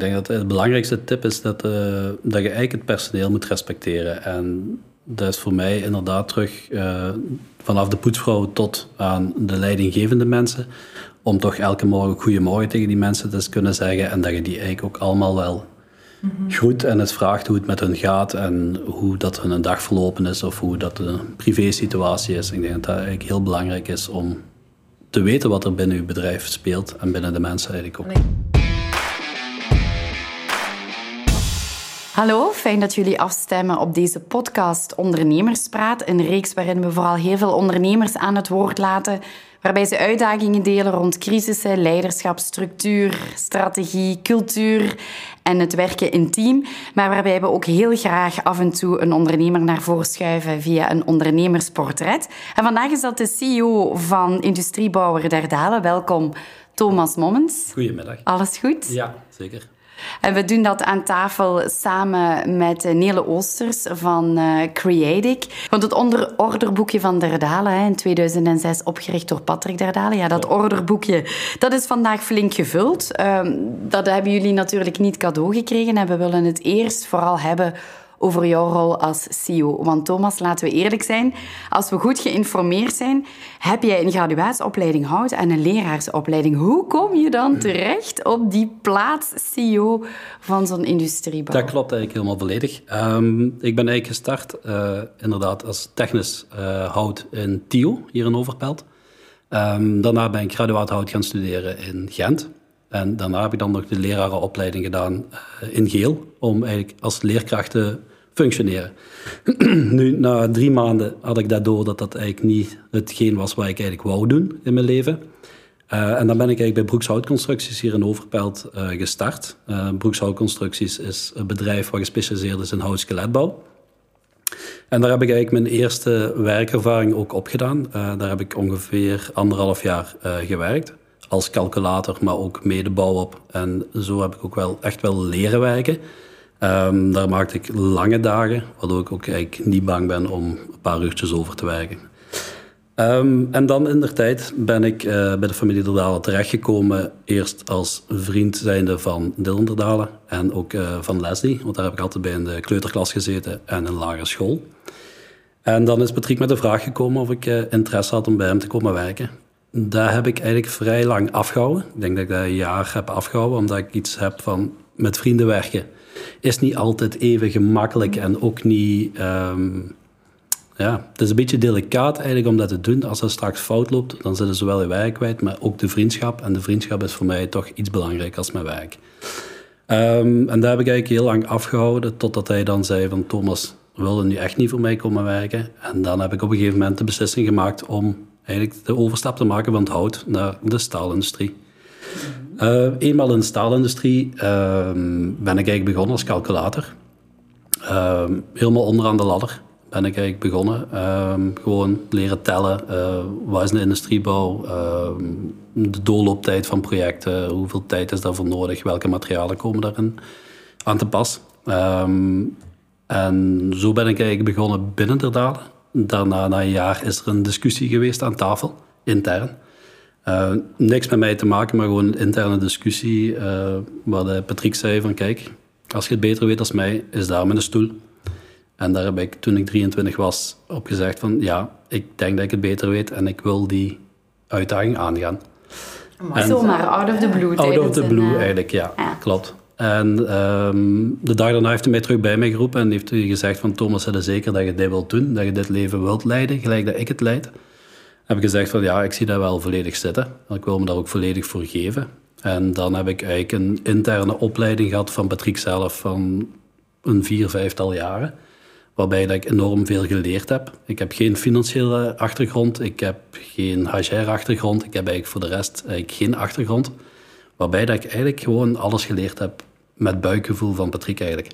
Ik denk dat de belangrijkste tip is dat, uh, dat je eigenlijk het personeel moet respecteren. En dat is voor mij inderdaad terug uh, vanaf de poetsvrouw tot aan de leidinggevende mensen. Om toch elke morgen goedemorgen tegen die mensen te kunnen zeggen. En dat je die eigenlijk ook allemaal wel mm groet en het vraagt hoe het met hun gaat. En hoe dat hun een dag verlopen is of hoe dat de privé situatie is. Ik denk dat dat eigenlijk heel belangrijk is om te weten wat er binnen uw bedrijf speelt. En binnen de mensen eigenlijk ook. Hallo, fijn dat jullie afstemmen op deze podcast Ondernemerspraat. Een reeks waarin we vooral heel veel ondernemers aan het woord laten. Waarbij ze uitdagingen delen rond crisissen, leiderschap, structuur, strategie, cultuur en het werken in team. Maar waarbij we ook heel graag af en toe een ondernemer naar voren schuiven via een ondernemersportret. En vandaag is dat de CEO van Industriebouwer Derdalen. Welkom, Thomas Mommens. Goedemiddag. Alles goed? Ja, zeker. En we doen dat aan tafel samen met Nele Oosters van uh, Creatic. Want het onder orderboekje van Derdalen, in 2006 opgericht door Patrick Derdalen. Ja, dat orderboekje, dat is vandaag flink gevuld. Uh, dat hebben jullie natuurlijk niet cadeau gekregen. En we willen het eerst vooral hebben over jouw rol als CEO. Want Thomas, laten we eerlijk zijn, als we goed geïnformeerd zijn, heb jij een graduatieopleiding hout en een leraarsopleiding. Hoe kom je dan terecht op die plaats CEO van zo'n industriebouw? Dat klopt eigenlijk helemaal volledig. Um, ik ben eigenlijk gestart uh, inderdaad als technisch uh, hout in TIO, hier in Overpelt. Um, daarna ben ik graduaat hout gaan studeren in Gent. En daarna heb ik dan nog de lerarenopleiding gedaan uh, in Geel, om eigenlijk als leerkracht te nu, na drie maanden had ik daardoor dat dat eigenlijk niet hetgeen was wat ik eigenlijk wou doen in mijn leven. Uh, en dan ben ik eigenlijk bij Broekshoutconstructies hier in Overpelt uh, gestart. Uh, Broekshoutconstructies is een bedrijf wat gespecialiseerd is in houtskeletbouw. En daar heb ik eigenlijk mijn eerste werkervaring ook opgedaan. daar heb ik ongeveer anderhalf jaar gewerkt. Als calculator, maar ook medebouw op. En zo heb ik ook wel echt wel leren werken. Um, daar maakte ik lange dagen, waardoor ik ook eigenlijk niet bang ben om een paar uurtjes over te werken. Um, en dan in de tijd ben ik uh, bij de familie Derdalen terechtgekomen. Eerst als vriend zijnde van Dylan Derdalen en ook uh, van Leslie. Want daar heb ik altijd bij in de kleuterklas gezeten en in lagere school. En dan is Patrick met de vraag gekomen of ik uh, interesse had om bij hem te komen werken. Daar heb ik eigenlijk vrij lang afgehouden. Ik denk dat ik dat een jaar heb afgehouden, omdat ik iets heb van met vrienden werken is niet altijd even gemakkelijk en ook niet. Um, ja, het is een beetje delicaat eigenlijk om dat te doen. Als dat straks fout loopt, dan zitten ze wel je werk kwijt, maar ook de vriendschap. En de vriendschap is voor mij toch iets belangrijker als mijn werk. Um, en daar heb ik eigenlijk heel lang afgehouden, totdat hij dan zei van Thomas, wilde nu echt niet voor mij komen werken. En dan heb ik op een gegeven moment de beslissing gemaakt om eigenlijk de overstap te maken van het hout naar de staalindustrie. Uh, eenmaal in de staalindustrie uh, ben ik eigenlijk begonnen als calculator. Uh, helemaal onderaan de ladder ben ik eigenlijk begonnen. Ehm, gewoon leren tellen. Uh, wat is een industriebouw? Ehm, de doorlooptijd van projecten. Hoeveel tijd is daarvoor nodig? Welke materialen komen daarin aan te pas? en zo ben ik eigenlijk begonnen binnen de dalen. Daarna, na een jaar, is er een discussie geweest aan tafel, intern. Uh, niks met mij te maken, maar gewoon een interne discussie. Uh, waar Patrick zei van kijk, als je het beter weet als mij, is daar met een stoel. En daar heb ik toen ik 23 was op gezegd van ja, ik denk dat ik het beter weet en ik wil die uitdaging aangaan. Maar zomaar out of the blue. Out of the blue eigenlijk, ja, klopt. En um, de dag daarna heeft hij mij terug bij mij geroepen en heeft hij gezegd van Thomas, het zeker dat je dit wilt doen, dat je dit leven wilt leiden, gelijk dat ik het leid heb ik gezegd van ja, ik zie dat wel volledig zitten. Ik wil me daar ook volledig voor geven. En dan heb ik eigenlijk een interne opleiding gehad van Patrick zelf van een vier, vijftal jaren. Waarbij dat ik enorm veel geleerd heb. Ik heb geen financiële achtergrond, ik heb geen HR-achtergrond, ik heb eigenlijk voor de rest geen achtergrond. Waarbij dat ik eigenlijk gewoon alles geleerd heb met buikgevoel van Patrick eigenlijk.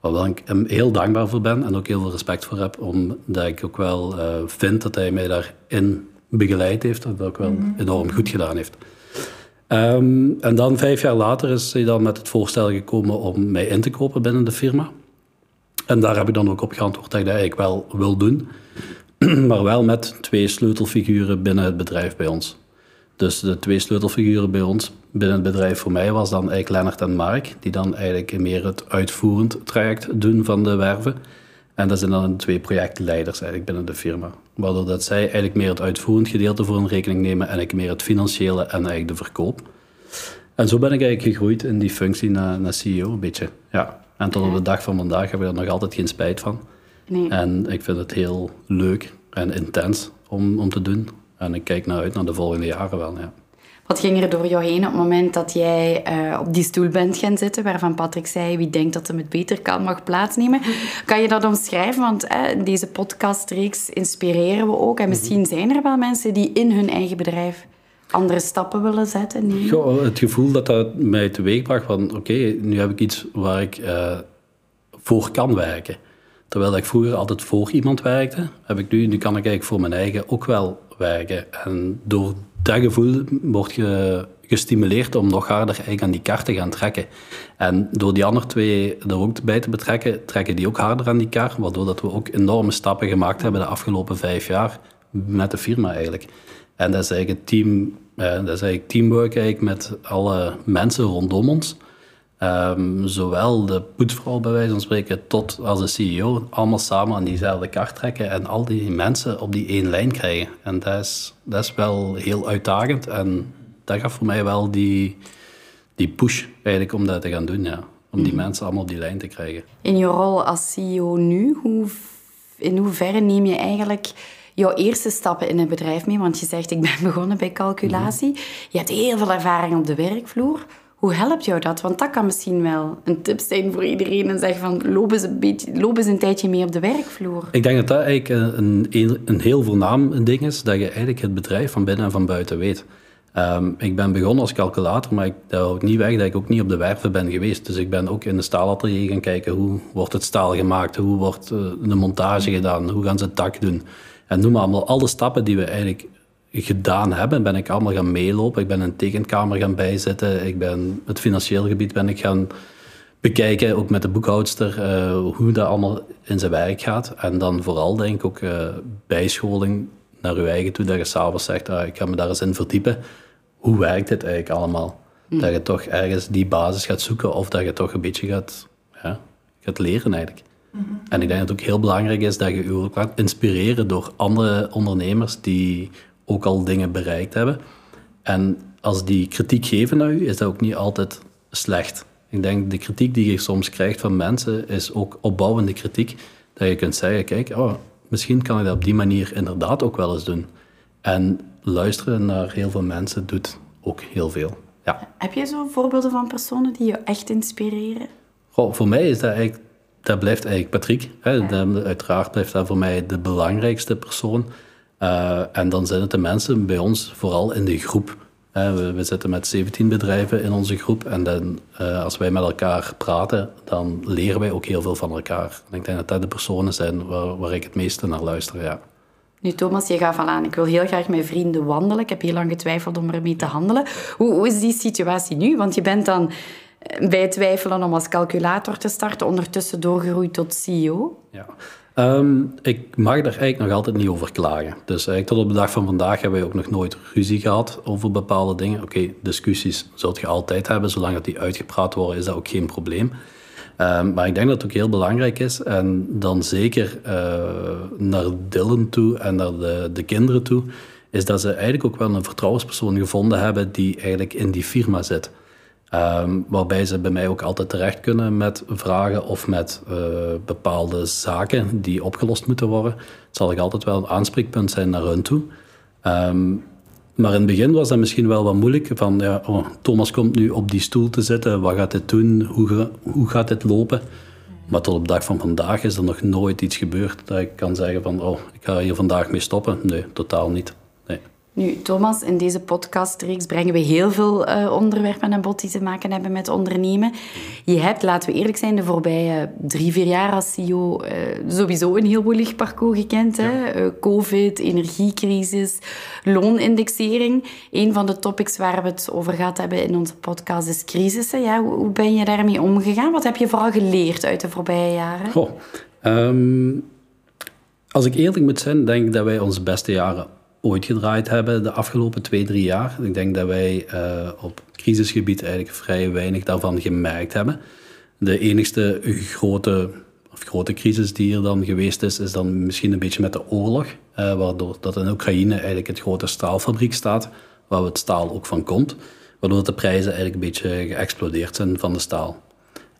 Waar ik hem heel dankbaar voor ben en ook heel veel respect voor heb, omdat ik ook wel uh, vind dat hij mij daarin begeleid heeft dat ook wel mhm. enorm goed gedaan heeft. Ehm, en dan vijf jaar later is hij dan met het voorstel gekomen om mij in te kopen binnen de firma. En daar heb ik dan ook op geantwoord dat ik dat eigenlijk wel wil doen. maar wel met twee sleutelfiguren binnen het bedrijf bij ons. Dus de twee sleutelfiguren bij ons binnen het bedrijf voor mij was dan eigenlijk Lennart en Mark, die dan eigenlijk meer het uitvoerend traject doen van de werven. En dat zijn dan twee projectleiders eigenlijk binnen de firma. Waardoor dat zij eigenlijk meer het uitvoerend gedeelte voor een rekening nemen en ik meer het financiële en eigenlijk de verkoop. En zo ben ik eigenlijk gegroeid in die functie naar, naar CEO een beetje. Ja. En tot op de dag van vandaag heb ik er nog altijd geen spijt van. Nee. En ik vind het heel leuk en intens om, om te doen. En ik kijk naar uit naar de volgende jaren wel, ja. Wat ging er door jou heen op het moment dat jij uh, op die stoel bent gaan zitten, waarvan Patrick zei, wie denkt dat hem het beter kan, mag plaatsnemen. Kan je dat omschrijven? Want uh, deze podcastreeks inspireren we ook. En misschien zijn er wel mensen die in hun eigen bedrijf andere stappen willen zetten. Nee? Goh, het gevoel dat dat mij teweegbracht van, oké, nu heb ik iets waar ik uh, voor kan werken. Terwijl ik vroeger altijd voor iemand werkte, heb ik nu, nu kan ik eigenlijk voor mijn eigen ook wel En door dat gevoel word je gestimuleerd om nog harder eigenlijk aan die kar te gaan trekken. En door die andere twee er ook bij te betrekken, trekken die ook harder aan die kar, waardoor dat we ook enorme stappen gemaakt hebben de afgelopen vijf jaar met de firma eigenlijk. En dat is eigenlijk team, eh, dat is eigenlijk teamwork eigenlijk met alle mensen rondom ons. Um, zowel de poetsvrouw bij wijze van spreken tot als de CEO allemaal samen aan diezelfde kaart trekken en al die mensen op die één lijn krijgen. En dat is, dat is wel heel uitdagend en dat gaf voor mij wel die, die push eigenlijk om dat te gaan doen, ja. Om die mhm. mensen allemaal op die lijn te krijgen. In je rol als CEO nu, hoe, in hoeverre neem je eigenlijk jouw eerste stappen in het bedrijf mee? Want je zegt, ik ben begonnen bij calculatie. Mhm. Je hebt heel veel ervaring op de werkvloer. Hoe helpt jou dat? Want dat kan misschien wel een tip zijn voor iedereen. En zeggen van, loop eens een, beetje, een tijdje mee op de werkvloer. Ik denk dat dat eigenlijk een, een, een heel voornaam ding is. Dat je eigenlijk het bedrijf van binnen en van buiten weet. Ehm, ik ben begonnen als calculator, maar ik, dat houdt niet weg dat ik ook niet op de werven ben geweest. Dus ik ben ook in de staalatelier gaan kijken hoe wordt het staal gemaakt, hoe wordt uh, de montage gedaan, hoe gaan ze het dak doen. En noem maar allemaal alle stappen die we eigenlijk gedaan hebben, ben ik allemaal gaan meelopen. Ik ben een tekenkamer gaan bijzitten. Ik ben het financieel gebied ben ik gaan bekijken, ook met de boekhoudster, uh, hoe dat allemaal in zijn werk gaat. En dan vooral denk ik ook uh, bijscholing naar uw eigen toe, dat je s'avonds zegt, ah, ik ga me daar eens in verdiepen. Hoe werkt dit eigenlijk allemaal? Hm. Dat je toch ergens die basis gaat zoeken of dat je toch een beetje gaat, ja, gaat leren eigenlijk. Mhm. En ik denk dat het ook heel belangrijk is dat je je ook laat inspireren door andere ondernemers die ook al dingen bereikt hebben. En als die kritiek geven naar u, is dat ook niet altijd slecht. Ik denk de kritiek die je soms krijgt van mensen is ook opbouwende kritiek. Dat je kunt zeggen, kijk, oh, misschien kan ik dat op die manier inderdaad ook wel eens doen. En luisteren naar heel veel mensen doet ook heel veel. Ja. Heb je zo voorbeelden van personen die je echt inspireren? Goh, voor mij is dat eigenlijk, dat blijft eigenlijk Patrick. Hè. uiteraard blijft dat voor mij de belangrijkste persoon. Uh, en dan zijn het de mensen bij ons, vooral in de groep. Uh, we, we, zitten met 17 bedrijven in onze groep. En dan, uh, als wij met elkaar praten, dan leren wij ook heel veel van elkaar. En ik denk dat dat de personen zijn waar, waar ik het meeste naar luister. Ja. Nu, Thomas, je gaf al aan, ik wil heel graag met vrienden wandelen. Ik heb heel lang getwijfeld om ermee te handelen. Hoe, hoe is die situatie nu? Want je bent dan bij twijfelen om als calculator te starten, ondertussen doorgeroeid tot CEO. Ja. Um, ik mag daar eigenlijk nog altijd niet over klagen. Dus eigenlijk tot op de dag van vandaag hebben wij ook nog nooit ruzie gehad over bepaalde dingen. Oké, discussies zult je altijd hebben. Zolang dat die uitgepraat worden, is dat ook geen probleem. Um, maar ik denk dat het ook heel belangrijk is, en dan zeker uh, naar Dylan toe en naar de, de kinderen toe, is dat ze eigenlijk ook wel een vertrouwenspersoon gevonden hebben die eigenlijk in die firma zit. Ehm, waarbij ze bij mij ook altijd terecht kunnen met vragen of met uh, bepaalde zaken die opgelost moeten worden. Het zal ik altijd wel een aanspreekpunt zijn naar hun toe. Um, maar in het begin was dat misschien wel wat moeilijk. Van, ja, oh, Thomas komt nu op die stoel te zitten. Wat gaat dit doen? Hoe, hoe gaat dit lopen? Maar tot op de dag van vandaag is er nog nooit iets gebeurd dat ik kan zeggen van... Oh, ik ga hier vandaag mee stoppen. Nee, totaal niet. Nu, Thomas, in deze podcastreeks brengen we heel veel uh, onderwerpen aan bod die te maken hebben met ondernemen. Je hebt, laten we eerlijk zijn, de voorbije drie, vier jaar als CEO uh, sowieso een heel woelig parcours gekend. Hè? Uh, Covid, energiecrisis, loonindexering. Een van de topics waar we het over gehad hebben in onze podcast is crisissen. Ja, hoe, ben je daarmee omgegaan? Wat heb je vooral geleerd uit de voorbije jaren? Oh, um, als ik eerlijk moet zijn, denk ik dat wij onze beste jaren ooit gedraaid hebben de afgelopen twee, drie jaar. Ik denk dat wij uh, op crisisgebied eigenlijk vrij weinig daarvan gemerkt hebben. De enigste grote, of grote crisis die er dan geweest is, is dan misschien een beetje met de oorlog. Uh, waardoor dat in Oekraïne eigenlijk het grote staalfabriek staat, waar het staal ook van komt. Waardoor de prijzen eigenlijk een beetje geëxplodeerd zijn van de staal.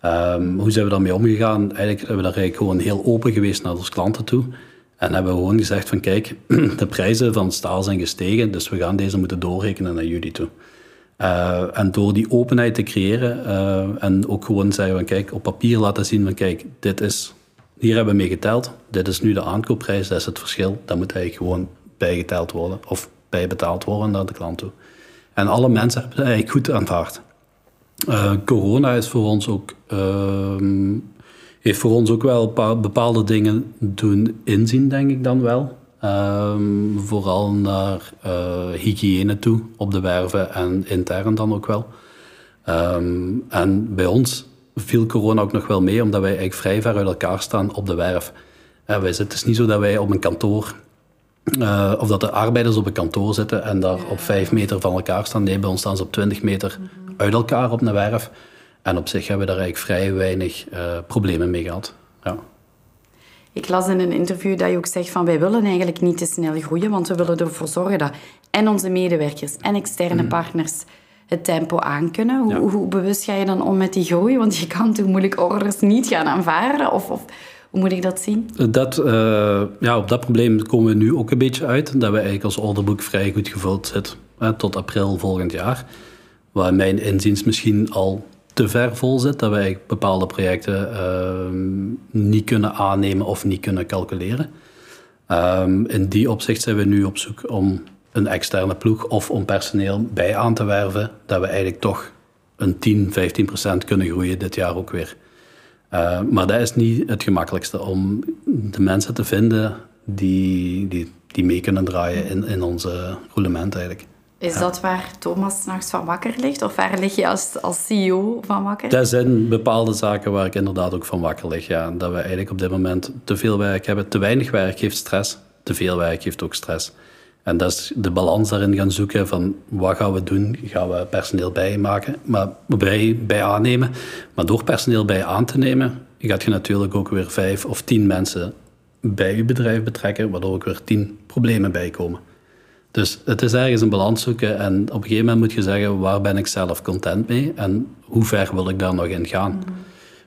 Um, hoe zijn we daarmee omgegaan? Eigenlijk hebben we daar eigenlijk gewoon heel open geweest naar onze klanten toe. En hebben we gewoon gezegd van kijk, de prijzen van staal zijn gestegen, dus we gaan deze moeten doorrekenen naar jullie toe. Uh, en door die openheid te creëren uh, en ook gewoon zeggen van kijk, op papier laten zien van kijk, dit is, hier hebben we mee geteld, dit is nu de aankoopprijs, dat is het verschil, dat moet eigenlijk gewoon bijgeteld worden of bijbetaald worden naar de klant toe. En alle mensen hebben het eigenlijk goed aanvaard. Uh, corona is voor ons ook ehm, heeft voor ons ook wel bepaalde dingen doen inzien, denk ik dan wel. Um, vooral naar uh, hygiëne toe op de werven en intern dan ook wel. Um, en bij ons viel corona ook nog wel mee, omdat wij eigenlijk vrij ver uit elkaar staan op de werf. Uh, wij zitten, het is niet zo dat wij op een kantoor, uh, of dat de arbeiders op een kantoor zitten en daar op vijf meter van elkaar staan. Nee, bij ons staan ze op twintig meter uit elkaar op een werf. En op zich hebben we daar eigenlijk vrij weinig uh, problemen mee gehad. Ja. Ik las in een interview dat je ook zegt van wij willen eigenlijk niet te snel groeien, want we willen ervoor zorgen dat en onze medewerkers en externe mm. partners het tempo aankunnen. Hoe, ja. hoe, bewust ga je dan om met die groei? Want je kan toch moeilijk orders niet gaan aanvaarden? Of, of hoe moet ik dat zien? Dat, uh, ja, op dat probleem komen we nu ook een beetje uit. Dat we eigenlijk als orderboek vrij goed gevuld zit hè, tot april volgend jaar. Waar mijn inziens misschien al te ver vol zit, dat wij bepaalde projecten uh, niet kunnen aannemen of niet kunnen calculeren. Um, in die opzicht zijn we nu op zoek om een externe ploeg of om personeel bij aan te werven, dat we eigenlijk toch een 10, 15 procent kunnen groeien dit jaar ook weer. Uh, maar dat is niet het gemakkelijkste om de mensen te vinden die, die, die mee kunnen draaien in, in onze roulement eigenlijk. Is dat waar Thomas s'nachts van wakker ligt? Of waar lig je als, als CEO van wakker? Dat zijn bepaalde zaken waar ik inderdaad ook van wakker lig. Ja. Dat we eigenlijk op dit moment te veel werk hebben. Te weinig werk geeft stress. Te veel werk geeft ook stress. En dat is de balans daarin gaan zoeken van wat gaan we doen? Gaan we personeel bijmaken, maar bij, bij aannemen? Maar door personeel bij aan te nemen, gaat je natuurlijk ook weer vijf of tien mensen bij je bedrijf betrekken, waardoor ook weer tien problemen bijkomen. Dus het is ergens een balans zoeken en op een gegeven moment moet je zeggen waar ben ik zelf content mee en hoe ver wil ik daar nog in gaan. Mm.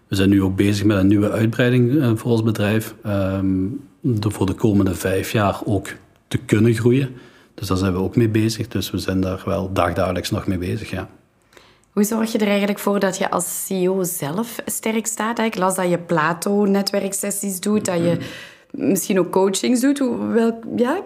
We zijn nu ook bezig met een nieuwe uitbreiding eh, voor ons bedrijf. Um, voor de komende vijf jaar ook te kunnen groeien. Dus daar zijn we ook mee bezig. Dus we zijn daar wel dagdagelijks nog mee bezig, ja. Hoe zorg je er eigenlijk voor dat je als CEO zelf sterk staat? Ik las dat je Plato-netwerksessies doet, dat je mm. misschien ook coachings doet. Wel, ja,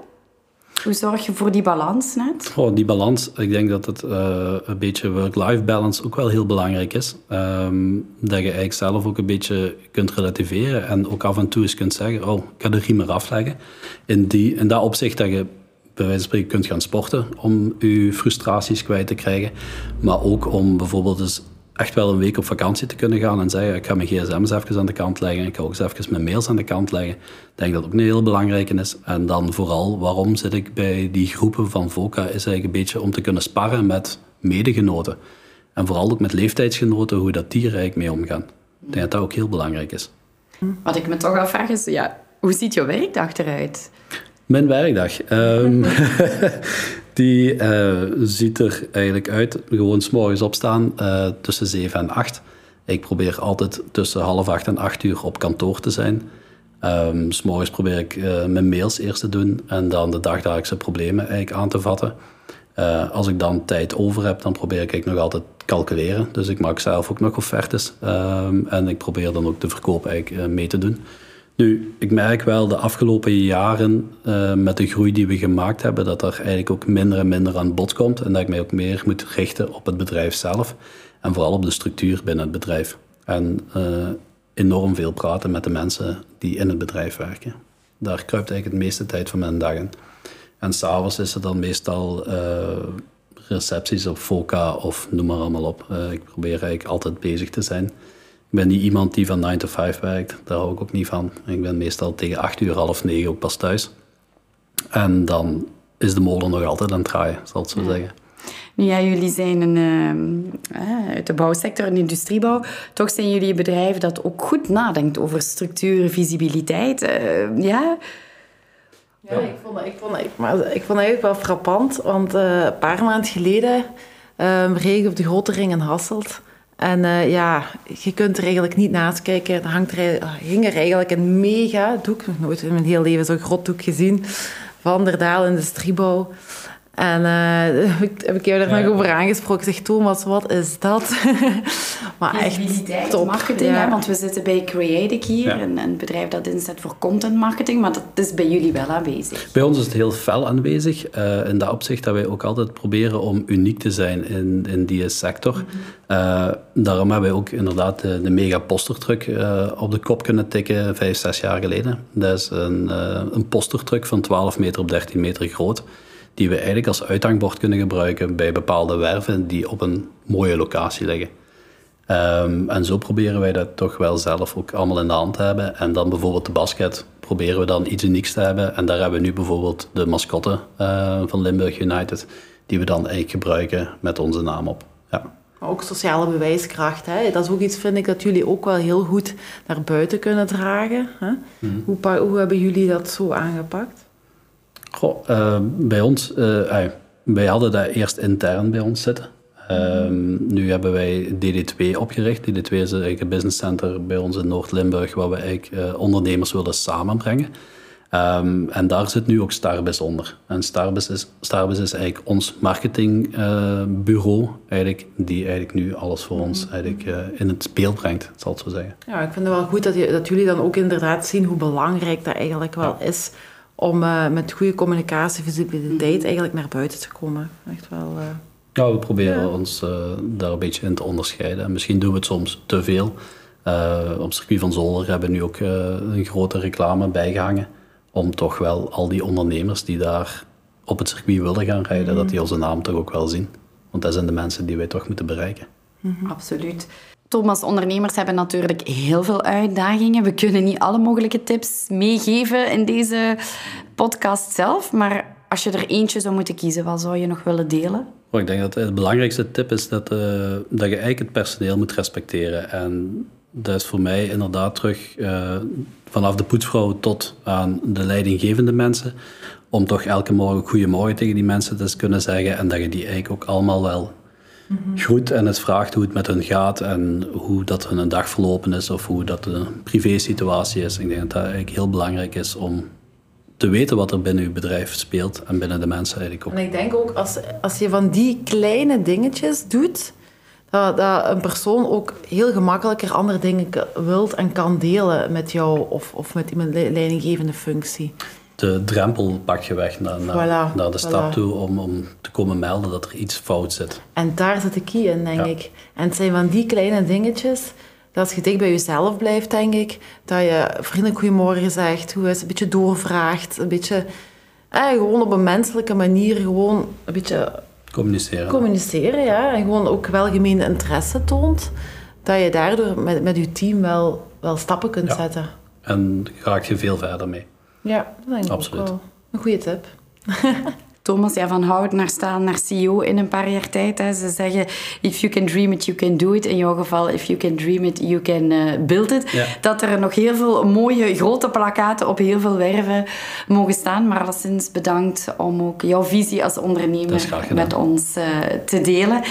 hoe zorg je voor die balans net? Oh, die balans, ik denk dat het uh, een beetje work-life balance ook wel heel belangrijk is. Um, dat je eigenlijk zelf ook een beetje kunt relativeren en ook af en toe eens kunt zeggen, oh, ik ga de riem eraf leggen. In, die, in dat opzicht dat je bij wijze van spreken kunt gaan sporten om je frustraties kwijt te krijgen. Maar ook om bijvoorbeeld echt wel een week op vakantie te kunnen gaan en zeggen: Ik ga mijn gsm's even aan de kant leggen. Ik ga ook eens even mijn mails aan de kant leggen. Ik denk dat ook een heel belangrijke is. En dan vooral, waarom zit ik bij die groepen van VOCA? Is eigenlijk een beetje om te kunnen sparren met medegenoten. En vooral ook met leeftijdsgenoten, hoe dat die er eigenlijk mee omgaan. Ik denk dat dat ook heel belangrijk is. Wat ik me toch afvraag is: ja, hoe ziet jouw werkdag eruit? Mijn werkdag. Um, die uh, ziet er eigenlijk uit, gewoon s'morgens opstaan uh, tussen 7 en 8. Ik probeer altijd tussen half 8 en 8 uur op kantoor te zijn. Um, s'morgens probeer ik uh, mijn mails eerst te doen en dan de dagdagelijkse problemen eigenlijk aan te vatten. als ik dan tijd over heb, dan probeer ik nog altijd calculeren. Dus ik maak zelf ook nog offertes um, en ik probeer dan ook de verkoop eigenlijk mee te doen. Nu, ik merk wel de afgelopen jaren uh, met de groei die we gemaakt hebben, dat er eigenlijk ook minder en minder aan bod komt. En dat ik mij ook meer moet richten op het bedrijf zelf. En vooral op de structuur binnen het bedrijf. En uh, enorm veel praten met de mensen die in het bedrijf werken. Daar kruipt eigenlijk het meeste tijd van mijn dag in. En s'avonds is er dan meestal uh, recepties op FOCA of noem maar allemaal op. ik probeer eigenlijk altijd bezig te zijn. Ik ben niet iemand die van 9 to 5 werkt. Daar hou ik ook niet van. Ik ben meestal tegen 8 uur, half 9 ook pas thuis. En dan is de molen nog altijd aan het draaien, zal ik zo zeggen. Nu ja, jullie zijn een, uh, uit de bouwsector, een industriebouw. Toch zijn jullie een bedrijf dat ook goed nadenkt over structuur, visibiliteit. Uh, ja... Ja, ik vond, ik, vond, ik, maar ik vond het eigenlijk wel frappant, want uh, een paar maanden geleden um, reed ik op de grote ring in Hasselt. En uh, ja, je kunt er eigenlijk niet naast kijken. Er hangt er, hing er eigenlijk een mega doek, nog nooit in mijn hele leven zo'n groot doek gezien, van der Daal Industriebouw. En uh, heb ik jou daar nog over aangesproken. Ik zeg, Thomas, wat is dat? maar echt top. marketing, hè? want we zitten bij Creatic hier, een, een, bedrijf dat inzet voor content marketing, maar dat is bij jullie wel aanwezig. Bij ons is het heel fel aanwezig, uh, in dat opzicht dat wij ook altijd proberen om uniek te zijn in, in die sector. Mm daarom hebben wij ook inderdaad de, de mega postertruck op de kop kunnen tikken, vijf, zes jaar geleden. Dat is een, een postertruck van 12 meter op 13 meter groot die we eigenlijk als uithangbord kunnen gebruiken bij bepaalde werven die op een mooie locatie liggen. Um, en zo proberen wij dat toch wel zelf ook allemaal in de hand te hebben. En dan bijvoorbeeld de basket proberen we dan iets unieks te hebben. En daar hebben we nu bijvoorbeeld de mascotte uh, van Limburg United, die we dan eigenlijk gebruiken met onze naam op. Ja. Ook sociale bewijskracht. Hè? Dat is ook iets, vind ik, dat jullie ook wel heel goed naar buiten kunnen dragen. Hè? Mm. Hoe, hoe hebben jullie dat zo aangepakt? Goh, uh, bij ons, uh, wij hadden dat eerst intern bij ons zitten. Um, nu hebben wij DD2 opgericht. DD2 is eigenlijk een business center bij ons in Noord-Limburg, waar we eigenlijk uh, ondernemers willen samenbrengen. Um, en daar zit nu ook Starbis onder. En Starbis is, Starbis is eigenlijk ons marketingbureau, uh, eigenlijk, die eigenlijk nu alles voor ons eigenlijk, uh, in het speel brengt, zal ik zo zeggen. Ja, ik vind het wel goed dat, je, dat jullie dan ook inderdaad zien hoe belangrijk dat eigenlijk wel ja. is om uh, met goede communicatie, visibiliteit eigenlijk naar buiten te komen. Echt wel... Uh... Ja, we proberen ja. ons uh, daar een beetje in te onderscheiden. Misschien doen we het soms te veel. op circuit van Zolder hebben we nu ook een grote reclame bijgehangen. Om toch wel al die ondernemers die daar op het circuit willen gaan rijden, mm. dat die onze naam toch ook wel zien. Want dat zijn de mensen die wij toch moeten bereiken. Mm -hmm. Absoluut. Thomas, ondernemers hebben natuurlijk heel veel uitdagingen. We kunnen niet alle mogelijke tips meegeven in deze podcast zelf. Maar als je er eentje zou moeten kiezen, wat zou je nog willen delen? Oh, ik denk dat de belangrijkste tip is dat, uh, dat je eigenlijk het personeel moet respecteren. En dat is voor mij inderdaad terug uh, vanaf de poetsvrouw tot aan de leidinggevende mensen. Om toch elke morgen goedemorgen tegen die mensen te kunnen zeggen. En dat je die eigenlijk ook allemaal wel goed en het vraagt hoe het met hen gaat en hoe dat hun een dag verlopen is of hoe dat de privé-situatie is. Ik denk dat dat eigenlijk heel belangrijk is om te weten wat er binnen uw bedrijf speelt en binnen de mensen eigenlijk ook. En ik denk ook als, als je van die kleine dingetjes doet, dat, dat een persoon ook heel gemakkelijker andere dingen wilt en kan delen met jou of, of met iemand leidinggevende functie de drempel pak je weg naar, naar, naar de stap toe om, om te komen melden dat er iets fout zit. En daar zit de key in, denk ik. En het zijn van die kleine dingetjes, dat als je dicht bij jezelf blijft, denk ik, dat je vriendelijk goedemorgen zegt, hoe is een beetje doorvraagt, een beetje, eh, gewoon op een menselijke manier, gewoon een beetje... Communiceren. Communiceren, ja. En gewoon ook welgemeende interesse toont, dat je daardoor met, met je team wel, wel stappen kunt zetten. En raak je veel verder mee. Ja, dat denk ik Absoluut. ook wel. Een goede tip. Thomas, ja, van hout naar staan naar CEO in een paar jaar tijd. Hè. Ze zeggen, if you can dream it, you can do it. In jouw geval, if you can dream it, you can uh, build it. Ja. Dat er nog heel veel mooie grote plakaten op heel veel werven mogen staan. Maar alleszins bedankt om ook jouw visie als ondernemer met ons uh, te delen.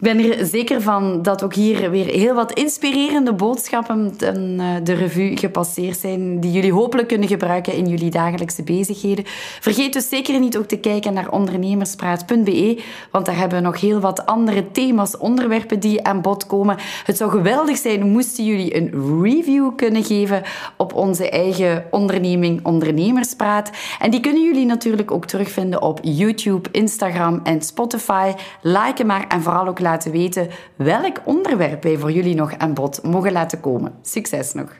Ben er zeker van dat ook hier weer heel wat inspirerende boodschappen eh, de revue gepasseerd zijn, die jullie hopelijk kunnen gebruiken in jullie dagelijkse bezigheden. Vergeet dus zeker niet ook te kijken naar ondernemerspraat.be, want daar hebben we nog heel wat andere thema's, onderwerpen die aan bod komen. Het zou geweldig zijn moesten jullie een review kunnen geven op onze eigen onderneming Ondernemerspraat. En die kunnen jullie natuurlijk ook terugvinden op YouTube, Instagram en Spotify. Like maar en vooral ook laten weten welk onderwerp wij voor jullie nog aan bod mogen laten komen. Succes nog!